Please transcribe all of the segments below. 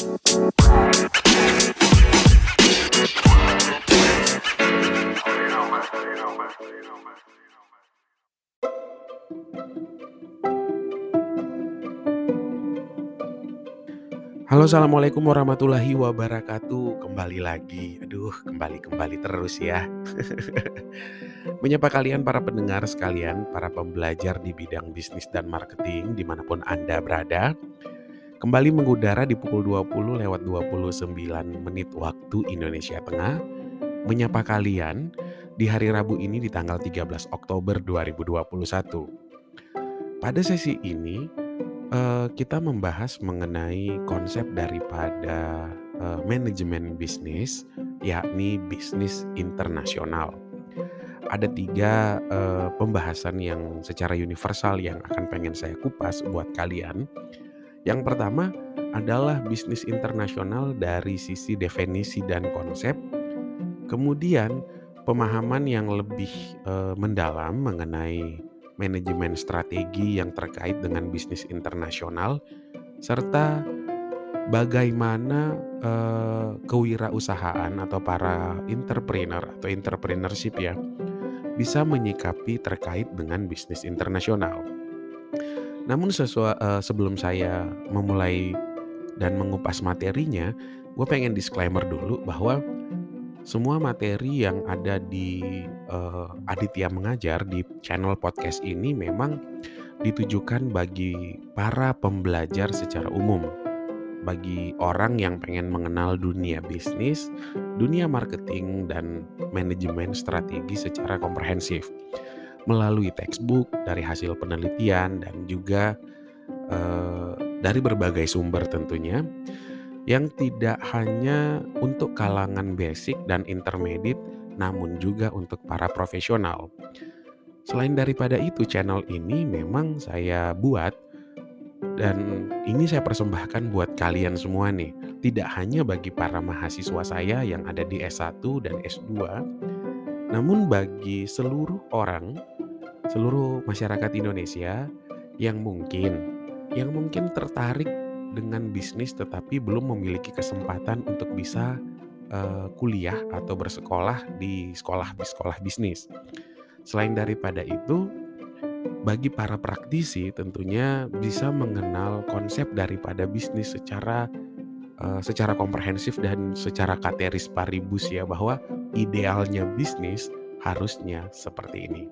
Halo assalamualaikum warahmatullahi wabarakatuh. Kembali lagi. Aduh kembali-kembali terus ya. Menyapa kalian para pendengar sekalian Para pembelajar di bidang bisnis dan marketing Di mana pun Anda berada Kembali mengudara di pukul 20 lewat 29 menit waktu Indonesia Tengah Menyapa kalian di hari Rabu ini di tanggal 13 Oktober 2021 Pada sesi ini uh, kita membahas mengenai konsep daripada uh, manajemen bisnis, yakni bisnis internasional. Ada tiga uh, pembahasan yang secara universal yang akan pengen saya kupas buat kalian. Yang pertama adalah bisnis internasional dari sisi definisi dan konsep. Kemudian pemahaman yang lebih uh, mendalam mengenai manajemen strategi yang terkait dengan bisnis internasional, serta bagaimana uh, kewirausahaan atau para entrepreneur atau entrepreneurship ya bisa menyikapi terkait dengan bisnis internasional. Namun sesuai uh, sebelum saya memulai dan mengupas materinya, gue pengen disclaimer dulu bahwa semua materi yang ada di uh, Aditya Mengajar di channel podcast ini memang ditujukan bagi para pembelajar secara umum. Bagi orang yang pengen mengenal dunia bisnis, dunia marketing, dan manajemen strategi secara komprehensif melalui textbook dari hasil penelitian dan juga uh, dari berbagai sumber tentunya yang tidak hanya untuk kalangan basic dan intermediate, namun juga untuk para profesional. Selain daripada itu, channel ini memang saya buat dan ini saya persembahkan buat kalian semua nih. Tidak hanya bagi para mahasiswa saya yang ada di S1 dan S2, namun bagi seluruh orang, seluruh masyarakat Indonesia yang mungkin yang mungkin tertarik dengan bisnis tetapi belum memiliki kesempatan untuk bisa uh, kuliah atau bersekolah di sekolah di sekolah bisnis. Selain daripada itu, bagi para praktisi tentunya bisa mengenal konsep daripada bisnis secara uh, secara komprehensif dan secara kateris paribus ya bahwa idealnya bisnis harusnya seperti ini.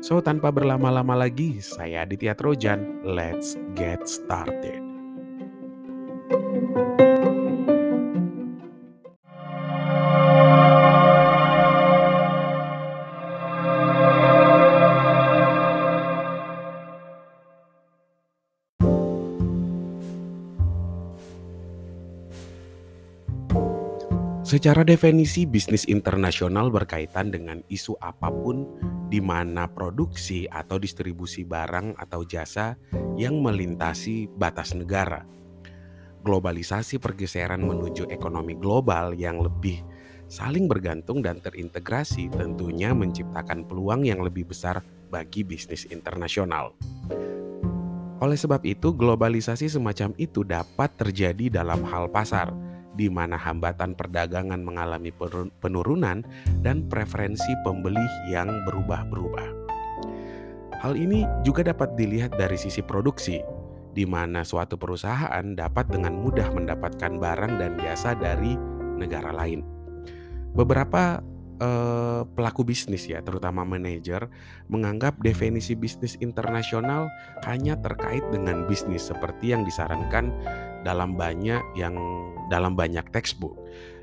So tanpa berlama-lama lagi, saya Aditya Trojan, let's get started. Secara definisi, bisnis internasional berkaitan dengan isu apa pun di mana produksi atau distribusi barang atau jasa yang melintasi batas negara. Globalisasi pergeseran menuju ekonomi global yang lebih saling bergantung dan terintegrasi tentunya menciptakan peluang yang lebih besar bagi bisnis internasional. Oleh sebab itu, globalisasi semacam itu dapat terjadi dalam hal pasar di mana hambatan perdagangan mengalami penurunan dan preferensi pembeli yang berubah-berubah. Hal ini juga dapat dilihat dari sisi produksi, di mana suatu perusahaan dapat dengan mudah mendapatkan barang dan jasa dari negara lain. Beberapa eh, pelaku bisnis ya, terutama manajer, menganggap definisi bisnis internasional hanya terkait dengan bisnis seperti yang disarankan dalam banyak yang dalam banyak textbook.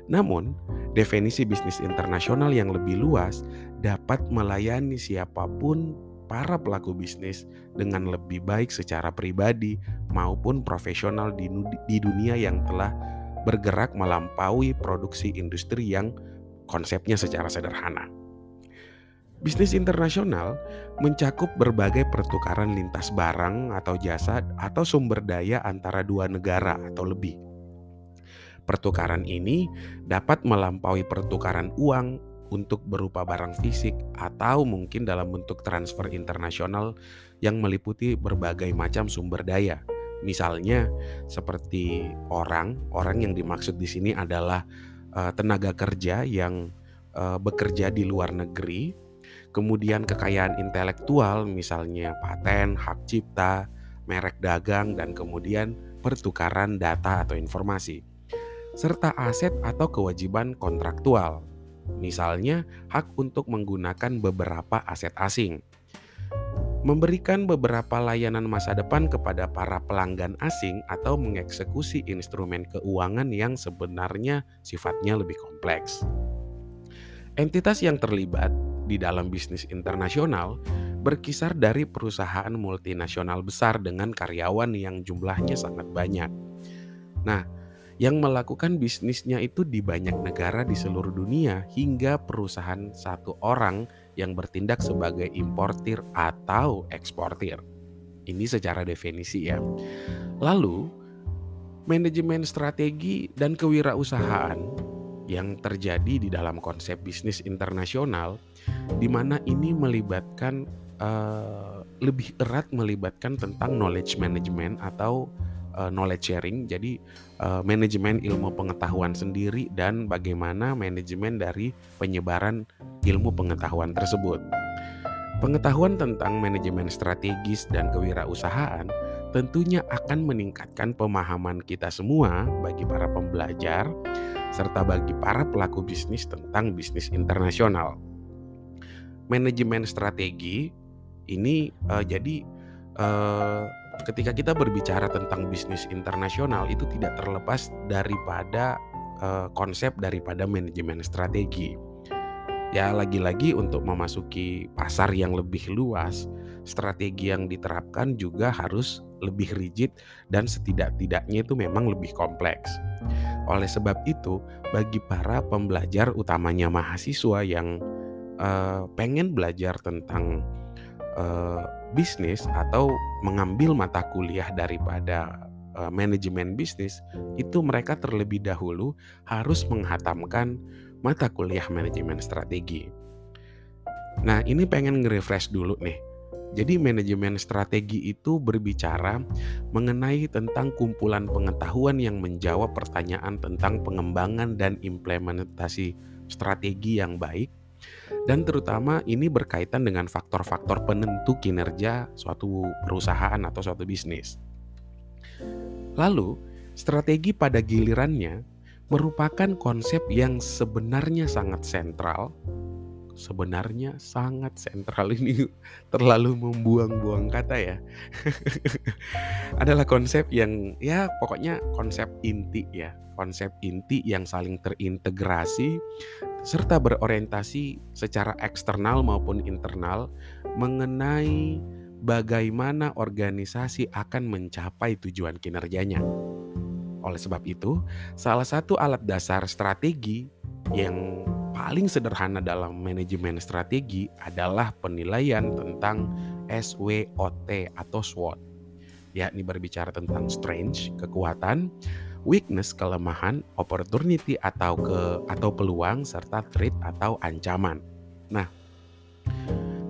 Namun, definisi bisnis internasional yang lebih luas dapat melayani siapa pun para pelaku bisnis dengan lebih baik secara pribadi maupun profesional di, di dunia yang telah bergerak melampaui produksi industri yang konsepnya secara sederhana. Bisnis internasional mencakup berbagai pertukaran lintas barang atau jasa atau sumber daya antara dua negara atau lebih. Pertukaran ini dapat melampaui pertukaran uang untuk berupa barang fisik atau mungkin dalam bentuk transfer internasional yang meliputi berbagai macam sumber daya Misalnya seperti orang, orang yang dimaksud di sini adalah uh, tenaga kerja yang uh, bekerja di luar negeri, kemudian kekayaan intelektual misalnya paten, hak cipta, merek dagang dan kemudian pertukaran data atau informasi serta aset atau kewajiban kontraktual. Misalnya, hak untuk menggunakan beberapa aset asing memberikan beberapa layanan masa depan kepada para pelanggan asing atau mengeksekusi instrumen keuangan yang sebenarnya sifatnya lebih kompleks. Entitas yang terlibat di dalam bisnis internasional berkisar dari perusahaan multinasional besar dengan karyawan yang jumlahnya sangat banyak. Nah, yang melakukan bisnisnya itu di banyak negara di seluruh dunia hingga perusahaan satu orang yang bertindak sebagai importir atau eksportir. Ini secara definisi ya. Lalu, manajemen strategi dan kewirausahaan yang terjadi di dalam konsep bisnis internasional di mana ini melibatkan uh, lebih erat melibatkan tentang knowledge management atau uh, knowledge sharing. Jadi uh, manajemen ilmu pengetahuan sendiri dan bagaimana manajemen dari penyebaran ilmu pengetahuan tersebut. Pengetahuan tentang manajemen strategis dan kewirausahaan tentunya akan meningkatkan pemahaman kita semua bagi para pembelajar serta bagi para pelaku bisnis tentang bisnis internasional. Manajemen strategi ini uh, jadi uh, ketika kita berbicara tentang bisnis internasional itu tidak terlepas daripada uh, konsep daripada manajemen strategi. Ya lagi-lagi untuk memasuki pasar yang lebih luas, strategi yang diterapkan juga harus lebih rigid dan setidak-tidaknya itu memang lebih kompleks. Oleh sebab itu, bagi para pembelajar utamanya mahasiswa yang uh, pengen belajar tentang uh, bisnis atau mengambil mata kuliah daripada uh, manajemen bisnis itu mereka terlebih dahulu harus menghatamkan mata kuliah manajemen strategi. Nah, ini pengen nge-refresh dulu nih. Jadi manajemen strategi itu berbicara mengenai tentang kumpulan pengetahuan yang menjawab pertanyaan tentang pengembangan dan implementasi strategi yang baik dan terutama ini berkaitan dengan faktor-faktor penentu kinerja suatu perusahaan atau suatu bisnis. Lalu, strategi pada gilirannya merupakan konsep yang sebenarnya sangat sentral sebenarnya sangat sentral ini. Terlalu membuang-buang kata ya. Adalah konsep yang ya pokoknya konsep inti ya. Konsep inti yang saling terintegrasi serta berorientasi secara eksternal maupun internal mengenai bagaimana organisasi akan mencapai tujuan kinerjanya. Oleh sebab itu, salah satu alat dasar strategi yang paling sederhana dalam manajemen strategi adalah penilaian tentang SWOT atau SWOT, yakni berbicara tentang strength, kekuatan, weakness, kelemahan, opportunity atau ke atau peluang serta threat atau ancaman. Nah,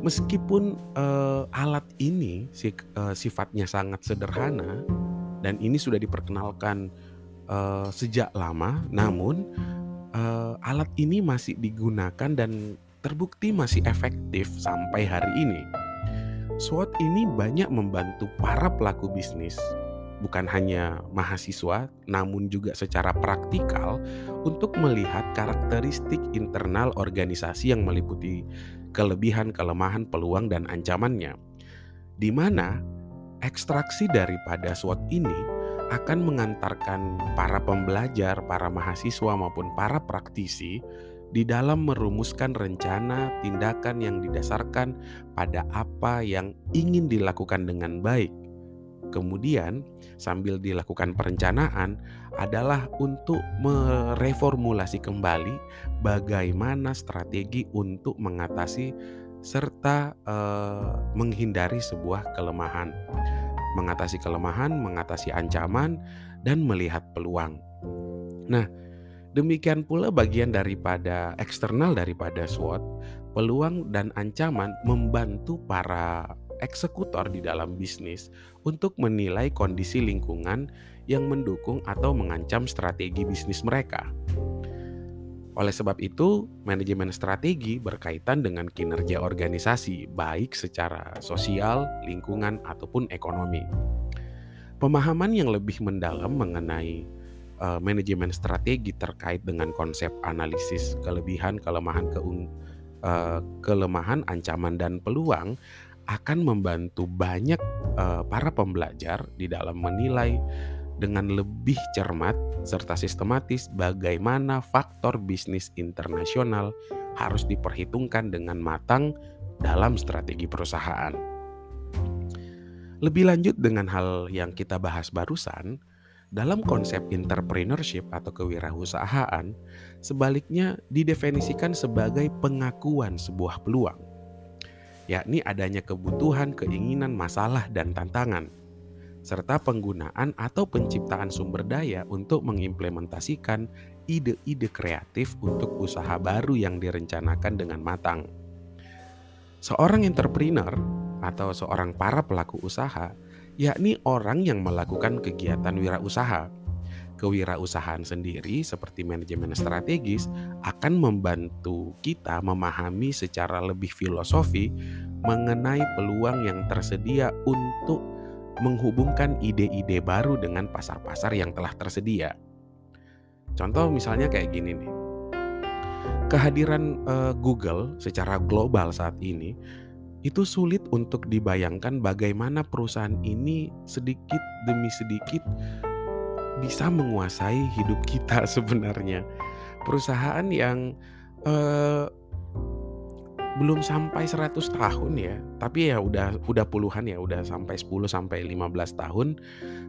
meskipun uh, alat ini si, uh, sifatnya sangat sederhana dan ini sudah diperkenalkan uh, sejak lama, namun alat ini masih digunakan dan terbukti masih efektif sampai hari ini. SWOT ini banyak membantu para pelaku bisnis, bukan hanya mahasiswa, namun juga secara praktikal untuk melihat karakteristik internal organisasi yang meliputi kelebihan, kelemahan, peluang, dan ancamannya. Di mana ekstraksi daripada SWOT ini akan mengantarkan para pembelajar, para mahasiswa maupun para praktisi di dalam merumuskan rencana tindakan yang didasarkan pada apa yang ingin dilakukan dengan baik. Kemudian, sambil dilakukan perencanaan adalah untuk mereformulasi kembali bagaimana strategi untuk mengatasi serta eh, menghindari sebuah kelemahan mengatasi kelemahan, mengatasi ancaman, dan melihat peluang. Nah, demikian pula bagian daripada eksternal daripada SWOT, peluang dan ancaman membantu para eksekutor di dalam bisnis untuk menilai kondisi lingkungan yang mendukung atau mengancam strategi bisnis mereka. Oleh sebab itu, manajemen strategi berkaitan dengan kinerja organisasi, baik secara sosial, lingkungan, ataupun ekonomi. Pemahaman yang lebih mendalam mengenai uh, manajemen strategi terkait dengan konsep analisis kelebihan, kelemahan, keung, uh, kelemahan, ancaman, dan peluang akan membantu banyak uh, para pembelajar di dalam menilai dengan lebih cermat serta sistematis bagaimana faktor bisnis internasional harus diperhitungkan dengan matang dalam strategi perusahaan. Lebih lanjut dengan hal yang kita bahas barusan, dalam konsep entrepreneurship atau kewirausahaan, sebaliknya didefinisikan sebagai pengakuan sebuah peluang, yakni adanya kebutuhan, keinginan, masalah, dan tantangan serta penggunaan atau penciptaan sumber daya untuk mengimplementasikan ide-ide kreatif untuk usaha baru yang direncanakan dengan matang. Seorang entrepreneur atau seorang para pelaku usaha, yakni orang yang melakukan kegiatan wirausaha. Kewirausahaan sendiri seperti manajemen strategis akan membantu kita memahami secara lebih filosofi mengenai peluang yang tersedia untuk menghubungkan ide-ide baru dengan pasar-pasar yang telah tersedia. Contoh misalnya kayak gini nih. Kehadiran uh, Google secara global saat ini itu sulit untuk dibayangkan bagaimana perusahaan ini sedikit demi sedikit bisa menguasai hidup kita sebenarnya. Perusahaan yang uh, belum sampai 100 tahun ya, tapi ya udah udah puluhan ya, udah sampai 10 sampai 15 tahun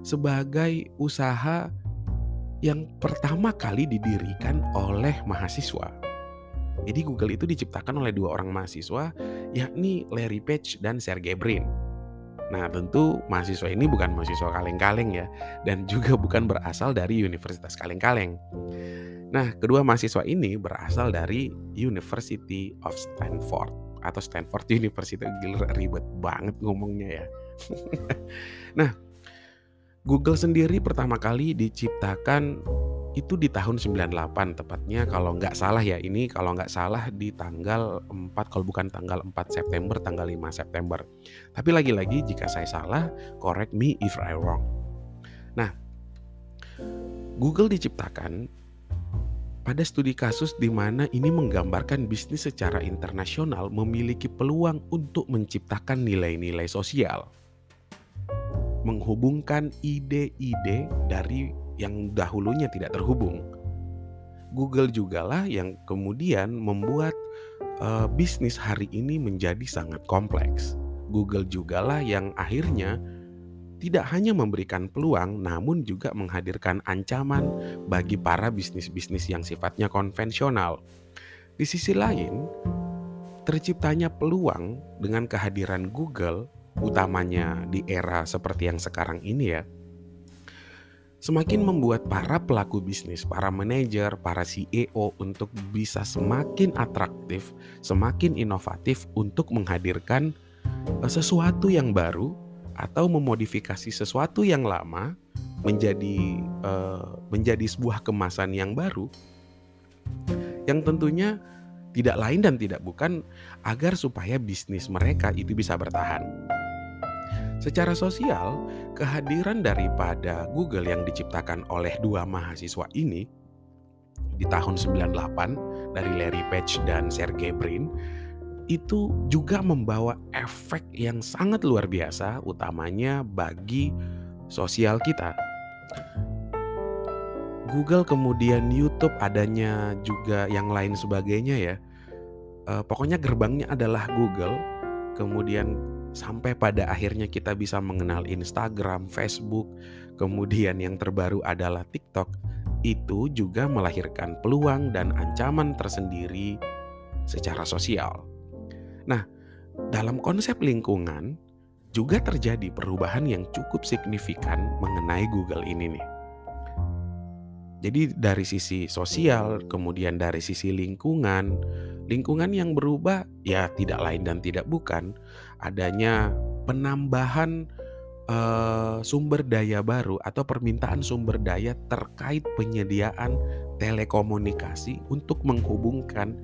sebagai usaha yang pertama kali didirikan oleh mahasiswa. Jadi Google itu diciptakan oleh dua orang mahasiswa yakni Larry Page dan Sergey Brin. Nah, tentu mahasiswa ini bukan mahasiswa kaleng-kaleng ya dan juga bukan berasal dari Universitas Kaleng-Kaleng. Nah, kedua mahasiswa ini berasal dari University of Stanford atau Stanford University. Gila ribet banget ngomongnya ya. nah, Google sendiri pertama kali diciptakan itu di tahun 98 tepatnya. Kalau nggak salah ya ini kalau nggak salah di tanggal 4 kalau bukan tanggal 4 September tanggal 5 September. Tapi lagi-lagi jika saya salah correct me if I wrong. Nah Google diciptakan pada studi kasus di mana ini menggambarkan bisnis secara internasional memiliki peluang untuk menciptakan nilai-nilai sosial. Menghubungkan ide-ide dari yang dahulunya tidak terhubung. Google juga lah yang kemudian membuat uh, bisnis hari ini menjadi sangat kompleks. Google juga lah yang akhirnya tidak hanya memberikan peluang, namun juga menghadirkan ancaman bagi para bisnis-bisnis yang sifatnya konvensional. Di sisi lain, terciptanya peluang dengan kehadiran Google, utamanya di era seperti yang sekarang ini, ya, semakin membuat para pelaku bisnis, para manajer, para CEO untuk bisa semakin atraktif, semakin inovatif untuk menghadirkan eh, sesuatu yang baru atau memodifikasi sesuatu yang lama menjadi uh, menjadi sebuah kemasan yang baru yang tentunya tidak lain dan tidak bukan agar supaya bisnis mereka itu bisa bertahan. Secara sosial, kehadiran daripada Google yang diciptakan oleh dua mahasiswa ini di tahun 98 dari Larry Page dan Sergey Brin itu juga membawa efek yang sangat luar biasa, utamanya bagi sosial kita. Google kemudian YouTube adanya juga yang lain sebagainya ya. E, pokoknya gerbangnya adalah Google. Kemudian sampai pada akhirnya kita bisa mengenal Instagram, Facebook, kemudian yang terbaru adalah TikTok. Itu juga melahirkan peluang dan ancaman tersendiri secara sosial. Nah, dalam konsep lingkungan juga terjadi perubahan yang cukup signifikan mengenai Google ini nih. Jadi dari sisi sosial, kemudian dari sisi lingkungan, lingkungan yang berubah ya tidak lain dan tidak bukan adanya penambahan uh, sumber daya baru atau permintaan sumber daya terkait penyediaan telekomunikasi untuk menghubungkan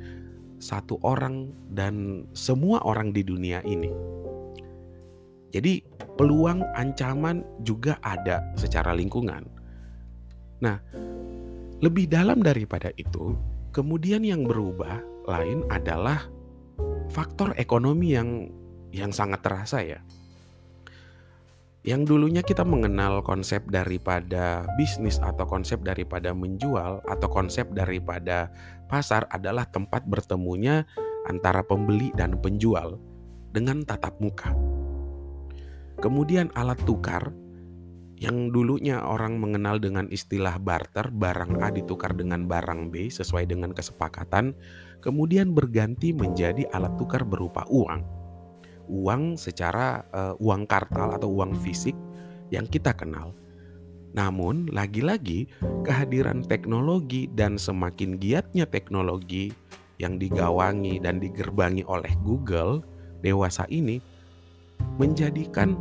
satu orang dan semua orang di dunia ini. Jadi, peluang ancaman juga ada secara lingkungan. Nah, lebih dalam daripada itu, kemudian yang berubah lain adalah faktor ekonomi yang yang sangat terasa ya. Yang dulunya kita mengenal konsep daripada bisnis atau konsep daripada menjual atau konsep daripada pasar adalah tempat bertemunya antara pembeli dan penjual dengan tatap muka. Kemudian alat tukar yang dulunya orang mengenal dengan istilah barter, barang A ditukar dengan barang B sesuai dengan kesepakatan, kemudian berganti menjadi alat tukar berupa uang uang secara uh, uang kartal atau uang fisik yang kita kenal. Namun, lagi-lagi kehadiran teknologi dan semakin giatnya teknologi yang digawangi dan digerbangi oleh Google dewasa ini menjadikan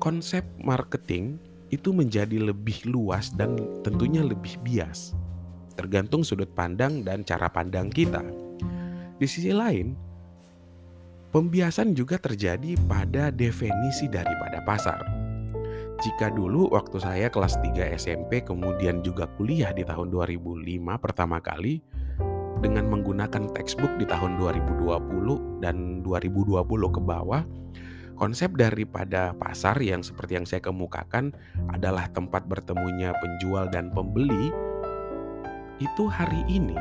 konsep marketing itu menjadi lebih luas dan tentunya lebih bias, tergantung sudut pandang dan cara pandang kita. Di sisi lain, Pembiasan juga terjadi pada definisi daripada pasar. Jika dulu waktu saya kelas 3 SMP kemudian juga kuliah di tahun 2005 pertama kali dengan menggunakan textbook di tahun 2020 dan 2020 ke bawah, konsep daripada pasar yang seperti yang saya kemukakan adalah tempat bertemunya penjual dan pembeli. Itu hari ini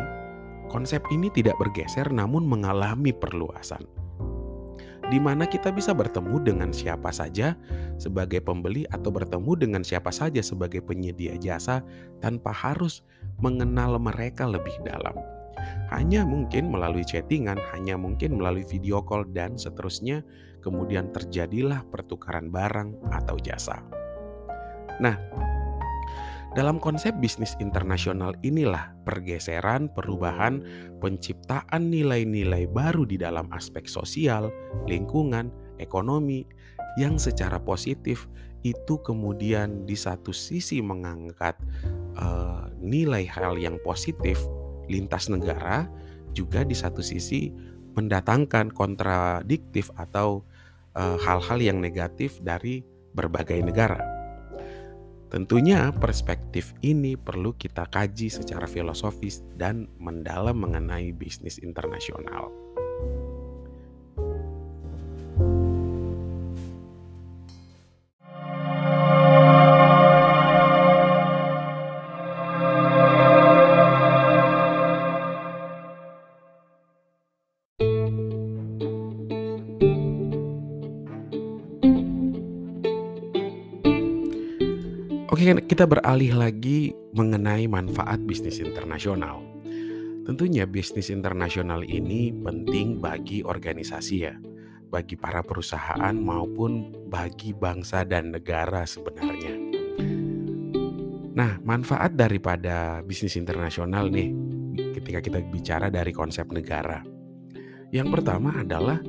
konsep ini tidak bergeser namun mengalami perluasan di mana kita bisa bertemu dengan siapa saja sebagai pembeli atau bertemu dengan siapa saja sebagai penyedia jasa tanpa harus mengenal mereka lebih dalam. Hanya mungkin melalui chattingan, hanya mungkin melalui video call dan seterusnya, kemudian terjadilah pertukaran barang atau jasa. Nah, dalam konsep bisnis internasional inilah pergeseran, perubahan, penciptaan nilai-nilai baru di dalam aspek sosial, lingkungan, ekonomi yang secara positif itu kemudian di satu sisi mengangkat uh, nilai hal yang positif lintas negara, juga di satu sisi mendatangkan kontradiktif atau hal-hal uh, yang negatif dari berbagai negara. Tentunya perspektif ini perlu kita kaji secara filosofis dan mendalam mengenai bisnis internasional. Kita beralih lagi mengenai manfaat bisnis internasional. Tentunya bisnis internasional ini penting bagi organisasi ya, bagi para perusahaan maupun bagi bangsa dan negara sebenarnya. Nah, manfaat daripada bisnis internasional nih ketika kita bicara dari konsep negara. Yang pertama adalah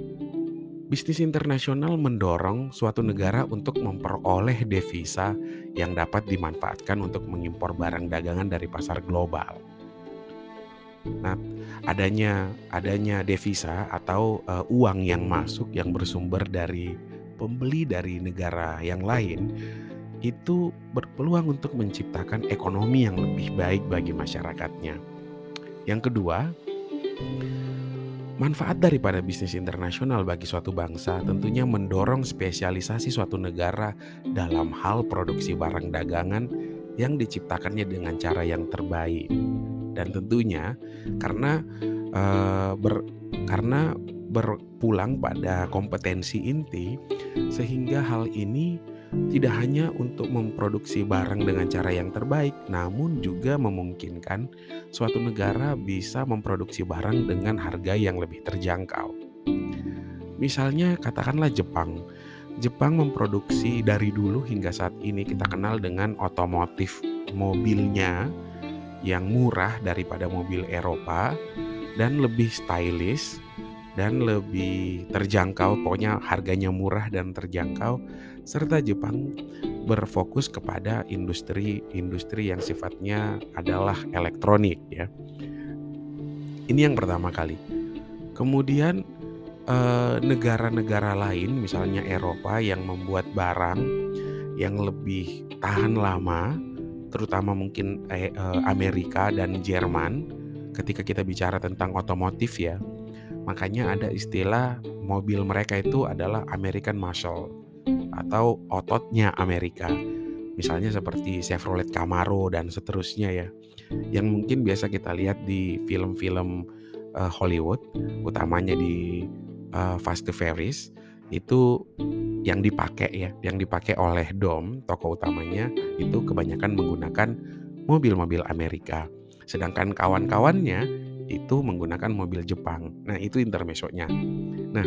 bisnis internasional mendorong suatu negara untuk memperoleh devisa yang dapat dimanfaatkan untuk mengimpor barang dagangan dari pasar global. Nah, adanya adanya devisa atau uh, uang yang masuk yang bersumber dari pembeli dari negara yang lain itu berpeluang untuk menciptakan ekonomi yang lebih baik bagi masyarakatnya. Yang kedua, Manfaat daripada bisnis internasional bagi suatu bangsa tentunya mendorong spesialisasi suatu negara dalam hal produksi barang dagangan yang diciptakannya dengan cara yang terbaik. Dan tentunya karena uh, ber, karena berpulang pada kompetensi inti sehingga hal ini tidak hanya untuk memproduksi barang dengan cara yang terbaik, namun juga memungkinkan suatu negara bisa memproduksi barang dengan harga yang lebih terjangkau. Misalnya, katakanlah Jepang. Jepang memproduksi dari dulu hingga saat ini kita kenal dengan otomotif mobilnya yang murah daripada mobil Eropa dan lebih stylish dan lebih terjangkau, pokoknya harganya murah dan terjangkau, serta Jepang berfokus kepada industri-industri yang sifatnya adalah elektronik ya. Ini yang pertama kali. Kemudian eh, negara-negara lain misalnya Eropa yang membuat barang yang lebih tahan lama, terutama mungkin eh, eh, Amerika dan Jerman ketika kita bicara tentang otomotif ya Makanya ada istilah mobil mereka itu adalah American Muscle atau ototnya Amerika. Misalnya seperti Chevrolet Camaro dan seterusnya ya. Yang mungkin biasa kita lihat di film-film uh, Hollywood, utamanya di uh, Fast and Furious itu yang dipakai ya, yang dipakai oleh Dom, tokoh utamanya itu kebanyakan menggunakan mobil-mobil Amerika. Sedangkan kawan-kawannya itu menggunakan mobil Jepang. Nah, itu intermesonya. Nah,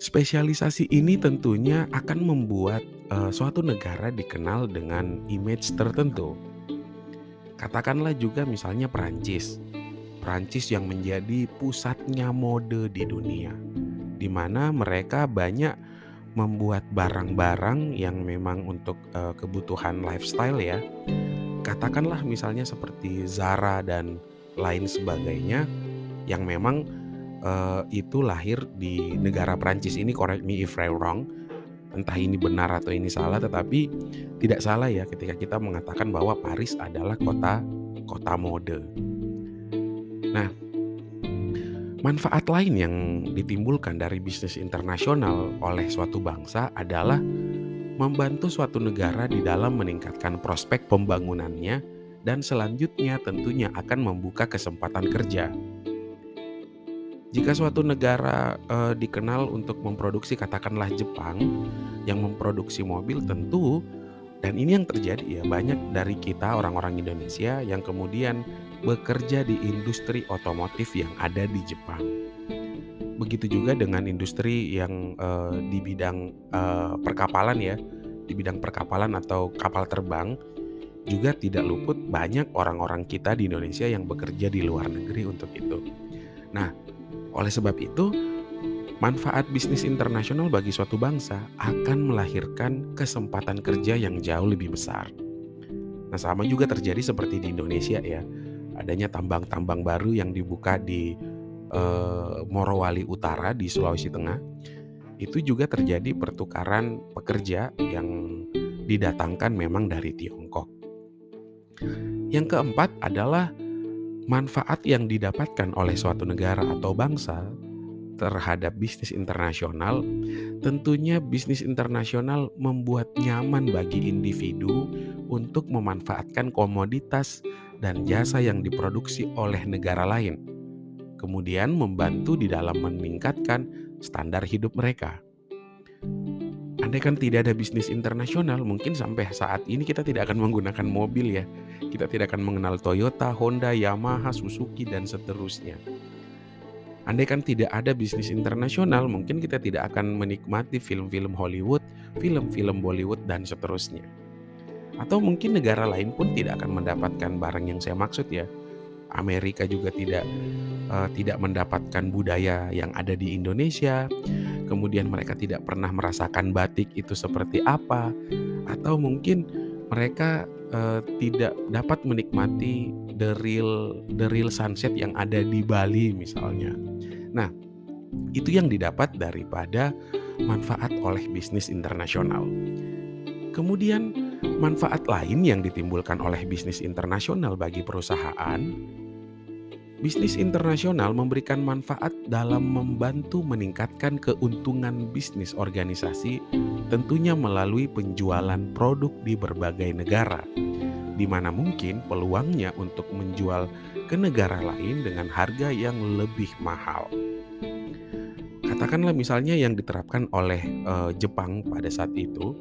spesialisasi ini tentunya akan membuat uh, suatu negara dikenal dengan image tertentu. Katakanlah juga misalnya Perancis. Perancis yang menjadi pusatnya mode di dunia. Di mana mereka banyak membuat barang-barang yang memang untuk uh, kebutuhan lifestyle ya katakanlah misalnya seperti Zara dan lain sebagainya yang memang uh, itu lahir di negara Prancis ini correct me if I'm wrong entah ini benar atau ini salah tetapi tidak salah ya ketika kita mengatakan bahwa Paris adalah kota kota mode. Nah, manfaat lain yang ditimbulkan dari bisnis internasional oleh suatu bangsa adalah membantu suatu negara di dalam meningkatkan prospek pembangunannya dan selanjutnya tentunya akan membuka kesempatan kerja. Jika suatu negara e, dikenal untuk memproduksi katakanlah Jepang yang memproduksi mobil tentu dan ini yang terjadi ya banyak dari kita orang-orang Indonesia yang kemudian bekerja di industri otomotif yang ada di Jepang. Begitu juga dengan industri yang uh, di bidang uh, perkapalan ya, di bidang perkapalan atau kapal terbang juga tidak luput banyak orang-orang kita di Indonesia yang bekerja di luar negeri untuk itu. Nah, oleh sebab itu, manfaat bisnis internasional bagi suatu bangsa akan melahirkan kesempatan kerja yang jauh lebih besar. Nah, sama juga terjadi seperti di Indonesia ya. Adanya tambang-tambang baru yang dibuka di eh, Morowali Utara di Sulawesi Tengah itu juga terjadi pertukaran pekerja yang didatangkan memang dari Tiongkok. Yang keempat adalah manfaat yang didapatkan oleh suatu negara atau bangsa terhadap bisnis internasional. Tentunya bisnis internasional membuat nyaman bagi individu untuk memanfaatkan komoditas dan jasa yang diproduksi oleh negara lain kemudian membantu di dalam meningkatkan standar hidup mereka. Andai kan tidak ada bisnis internasional, mungkin sampai saat ini kita tidak akan menggunakan mobil ya. Kita tidak akan mengenal Toyota, Honda, Yamaha, Suzuki, dan seterusnya. Andai kan tidak ada bisnis internasional, mungkin kita tidak akan menikmati film-film Hollywood, film-film Bollywood, dan seterusnya. Atau mungkin negara lain pun tidak akan mendapatkan barang yang saya maksud ya. Amerika juga tidak uh, tidak mendapatkan budaya yang ada di Indonesia. Kemudian mereka tidak pernah merasakan batik itu seperti apa atau mungkin mereka uh, tidak dapat menikmati the real the real sunset yang ada di Bali misalnya. Nah, itu yang didapat daripada manfaat oleh bisnis internasional. Kemudian manfaat lain yang ditimbulkan oleh bisnis internasional bagi perusahaan Bisnis internasional memberikan manfaat dalam membantu meningkatkan keuntungan bisnis organisasi, tentunya melalui penjualan produk di berbagai negara, di mana mungkin peluangnya untuk menjual ke negara lain dengan harga yang lebih mahal. Katakanlah misalnya yang diterapkan oleh uh, Jepang pada saat itu,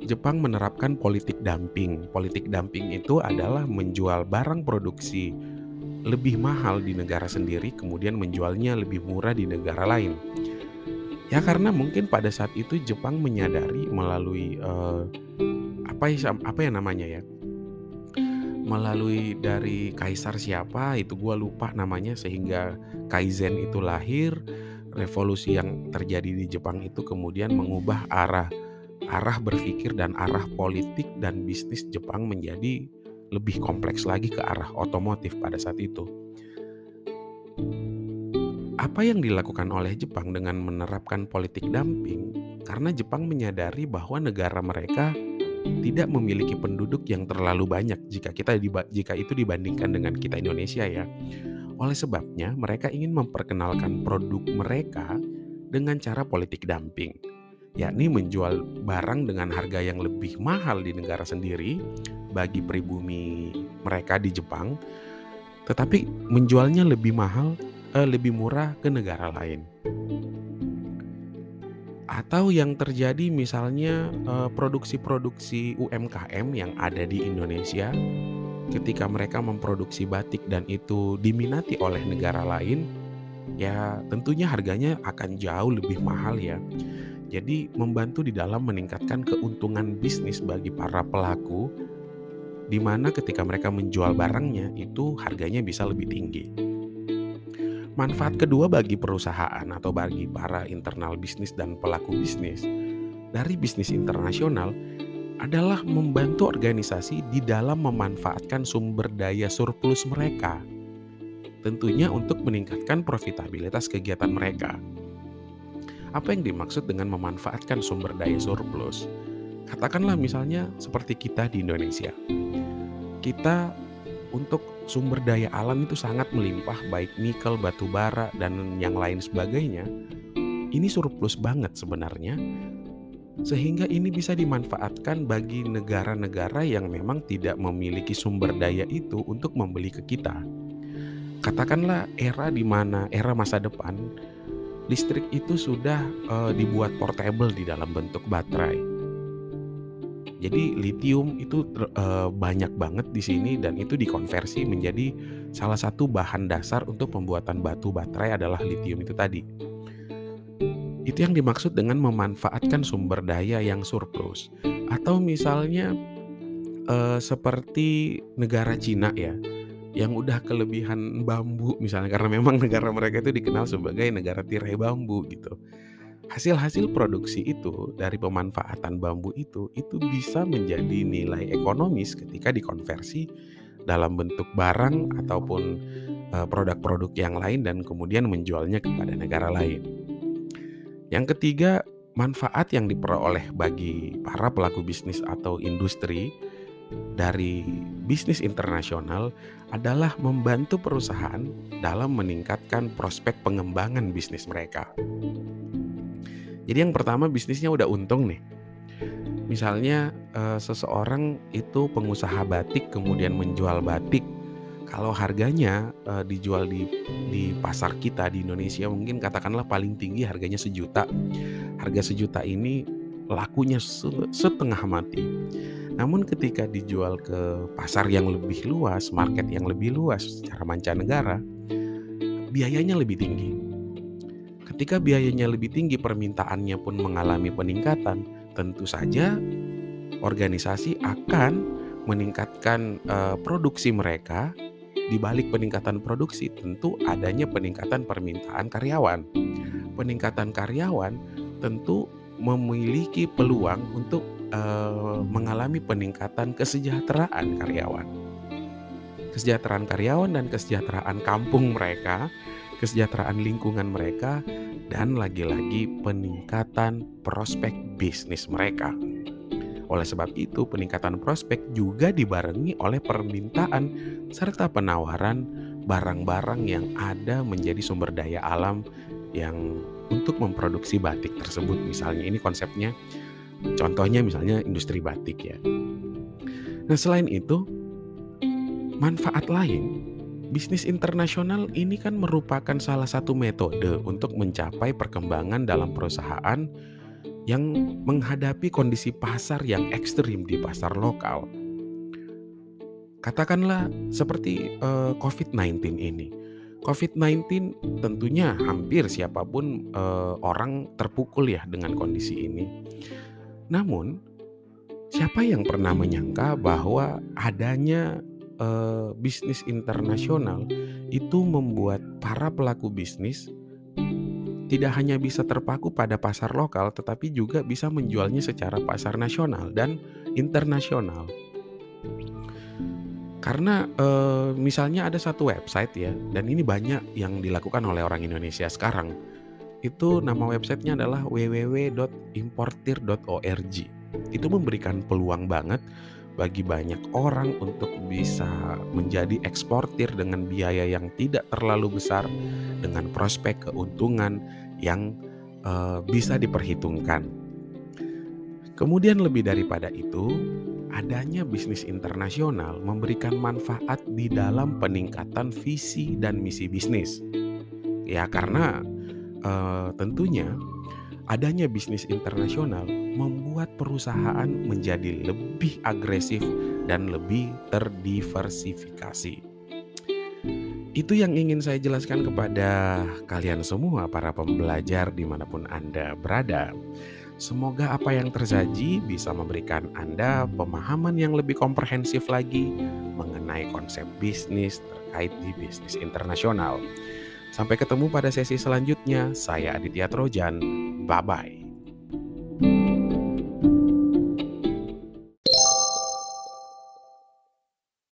Jepang menerapkan politik dumping. Politik dumping itu adalah menjual barang produksi lebih mahal di negara sendiri kemudian menjualnya lebih murah di negara lain. Ya karena mungkin pada saat itu Jepang menyadari melalui uh, apa ya apa ya namanya ya melalui dari kaisar siapa itu gua lupa namanya sehingga Kaizen itu lahir. Revolusi yang terjadi di Jepang itu kemudian mengubah arah arah berpikir dan arah politik dan bisnis Jepang menjadi lebih kompleks lagi ke arah otomotif pada saat itu. Apa yang dilakukan oleh Jepang dengan menerapkan politik dumping? Karena Jepang menyadari bahwa negara mereka tidak memiliki penduduk yang terlalu banyak jika kita jika itu dibandingkan dengan kita Indonesia ya. Oleh sebabnya, mereka ingin memperkenalkan produk mereka dengan cara politik dumping, yakni menjual barang dengan harga yang lebih mahal di negara sendiri bagi pribumi mereka di Jepang, tetapi menjualnya lebih mahal, eh, lebih murah ke negara lain. Atau yang terjadi misalnya eh, produksi-produksi UMKM yang ada di Indonesia ketika mereka memproduksi batik dan itu diminati oleh negara lain, ya tentunya harganya akan jauh lebih mahal ya. Jadi membantu di dalam meningkatkan keuntungan bisnis bagi para pelaku di mana ketika mereka menjual barangnya itu harganya bisa lebih tinggi. Manfaat kedua bagi perusahaan atau bagi para internal bisnis dan pelaku bisnis dari bisnis internasional adalah membantu organisasi di dalam memanfaatkan sumber daya surplus mereka. Tentunya untuk meningkatkan profitabilitas kegiatan mereka. Apa yang dimaksud dengan memanfaatkan sumber daya surplus? Katakanlah misalnya seperti kita di Indonesia. Kita untuk sumber daya alam itu sangat melimpah baik nikel, batu bara dan yang lain sebagainya. Ini surplus banget sebenarnya sehingga ini bisa dimanfaatkan bagi negara-negara yang memang tidak memiliki sumber daya itu untuk membeli ke kita. Katakanlah era di mana era masa depan listrik itu sudah uh, dibuat portable di dalam bentuk baterai. Jadi litium itu uh, banyak banget di sini dan itu dikonversi menjadi salah satu bahan dasar untuk pembuatan batu baterai adalah litium itu tadi. Itu yang dimaksud dengan memanfaatkan sumber daya yang surplus. Atau misalnya eh, seperti negara Cina ya, yang udah kelebihan bambu misalnya karena memang negara mereka itu dikenal sebagai negara tirai bambu gitu. Hasil-hasil produksi itu dari pemanfaatan bambu itu itu bisa menjadi nilai ekonomis ketika dikonversi dalam bentuk barang ataupun eh, produk-produk yang lain dan kemudian menjualnya kepada negara lain. Yang ketiga, manfaat yang diperoleh bagi para pelaku bisnis atau industri dari bisnis internasional adalah membantu perusahaan dalam meningkatkan prospek pengembangan bisnis mereka. Jadi yang pertama bisnisnya udah untung nih. Misalnya eh, seseorang itu pengusaha batik kemudian menjual batik kalau harganya uh, dijual di di pasar kita di Indonesia mungkin katakanlah paling tinggi harganya sejuta. Harga sejuta ini lakunya setengah mati. Namun ketika dijual ke pasar yang lebih luas, market yang lebih luas secara mancanegara, biayanya lebih tinggi. Ketika biayanya lebih tinggi, permintaannya pun mengalami peningkatan. Tentu saja organisasi akan meningkatkan uh, produksi mereka di balik peningkatan produksi tentu adanya peningkatan permintaan karyawan. Peningkatan karyawan tentu memiliki peluang untuk uh, mengalami peningkatan kesejahteraan karyawan. Kesejahteraan karyawan dan kesejahteraan kampung mereka, kesejahteraan lingkungan mereka, dan lagi-lagi peningkatan prospek bisnis mereka. Oleh sebab itu, peningkatan prospek juga dibarengi oleh permintaan serta penawaran barang-barang yang ada menjadi sumber daya alam yang untuk memproduksi batik tersebut. Misalnya ini konsepnya contohnya misalnya industri batik ya. Nah, selain itu manfaat lain Bisnis internasional ini kan merupakan salah satu metode untuk mencapai perkembangan dalam perusahaan yang menghadapi kondisi pasar yang ekstrim di pasar lokal. Katakanlah seperti uh, eh, COVID-19 ini. COVID-19 tentunya hampir siapa pun uh, orang terpukul ya dengan kondisi ini. Namun, siapa yang pernah menyangka bahwa adanya eh, bisnis internasional itu membuat para pelaku bisnis tidak hanya bisa terpaku pada pasar lokal, tetapi juga bisa menjualnya secara pasar nasional dan internasional. Karena eh, misalnya ada satu website ya, dan ini banyak yang dilakukan oleh orang Indonesia sekarang. Itu nama websitenya adalah www.importir.org. Itu memberikan peluang banget bagi banyak orang untuk bisa menjadi eksportir dengan biaya yang tidak terlalu besar, dengan prospek keuntungan yang uh, bisa diperhitungkan. Kemudian lebih daripada itu, adanya bisnis internasional memberikan manfaat di dalam peningkatan visi dan misi bisnis. Ya, karena uh, tentunya adanya bisnis internasional membuat perusahaan menjadi lebih agresif dan lebih terdiversifikasi. Itu yang ingin saya jelaskan kepada kalian semua, para pembelajar di mana pun Anda berada. Semoga apa yang tersaji bisa memberikan Anda pemahaman yang lebih komprehensif lagi mengenai konsep bisnis terkait di bisnis internasional. Sampai ketemu pada sesi selanjutnya. Saya Aditya Trojan. Bye bye.